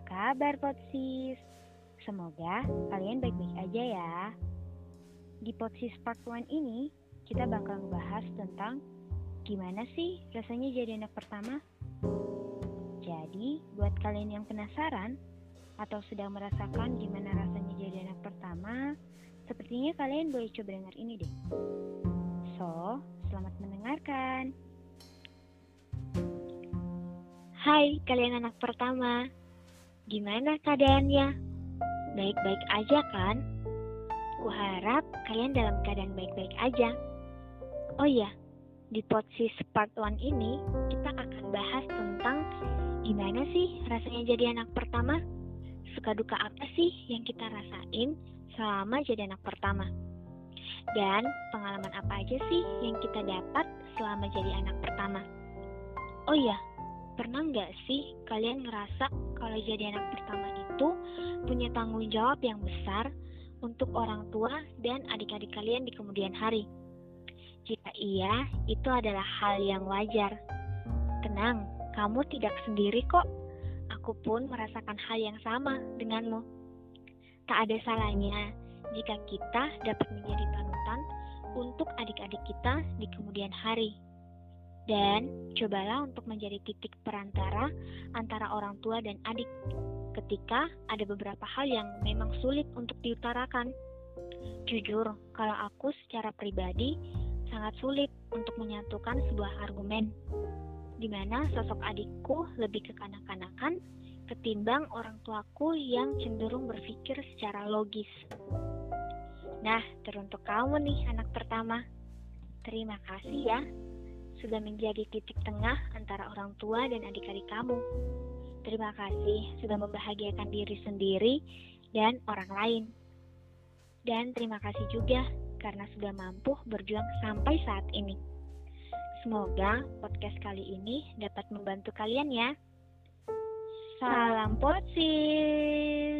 kabar Potsis? Semoga kalian baik-baik aja ya. Di Potsis Part 1 ini, kita bakal ngebahas tentang gimana sih rasanya jadi anak pertama. Jadi, buat kalian yang penasaran atau sedang merasakan gimana rasanya jadi anak pertama, sepertinya kalian boleh coba dengar ini deh. So, selamat mendengarkan. Hai kalian anak pertama, gimana keadaannya? Baik-baik aja kan? Kuharap kalian dalam keadaan baik-baik aja. Oh iya, di Potsis Part 1 ini kita akan bahas tentang gimana sih rasanya jadi anak pertama? Suka duka apa sih yang kita rasain selama jadi anak pertama? Dan pengalaman apa aja sih yang kita dapat selama jadi anak pertama? Oh iya, Pernah nggak sih kalian ngerasa kalau jadi anak pertama itu punya tanggung jawab yang besar untuk orang tua dan adik-adik kalian di kemudian hari? Jika iya, itu adalah hal yang wajar. Tenang, kamu tidak sendiri kok. Aku pun merasakan hal yang sama denganmu. Tak ada salahnya jika kita dapat menjadi panutan untuk adik-adik kita di kemudian hari. Dan cobalah untuk menjadi titik perantara antara orang tua dan adik ketika ada beberapa hal yang memang sulit untuk diutarakan. Jujur, kalau aku secara pribadi sangat sulit untuk menyatukan sebuah argumen di mana sosok adikku lebih kekanak-kanakan ketimbang orang tuaku yang cenderung berpikir secara logis. Nah, teruntuk kamu nih anak pertama. Terima kasih ya sudah menjadi titik tengah antara orang tua dan adik-adik kamu. Terima kasih sudah membahagiakan diri sendiri dan orang lain. Dan terima kasih juga karena sudah mampu berjuang sampai saat ini. Semoga podcast kali ini dapat membantu kalian ya. Salam Potsis!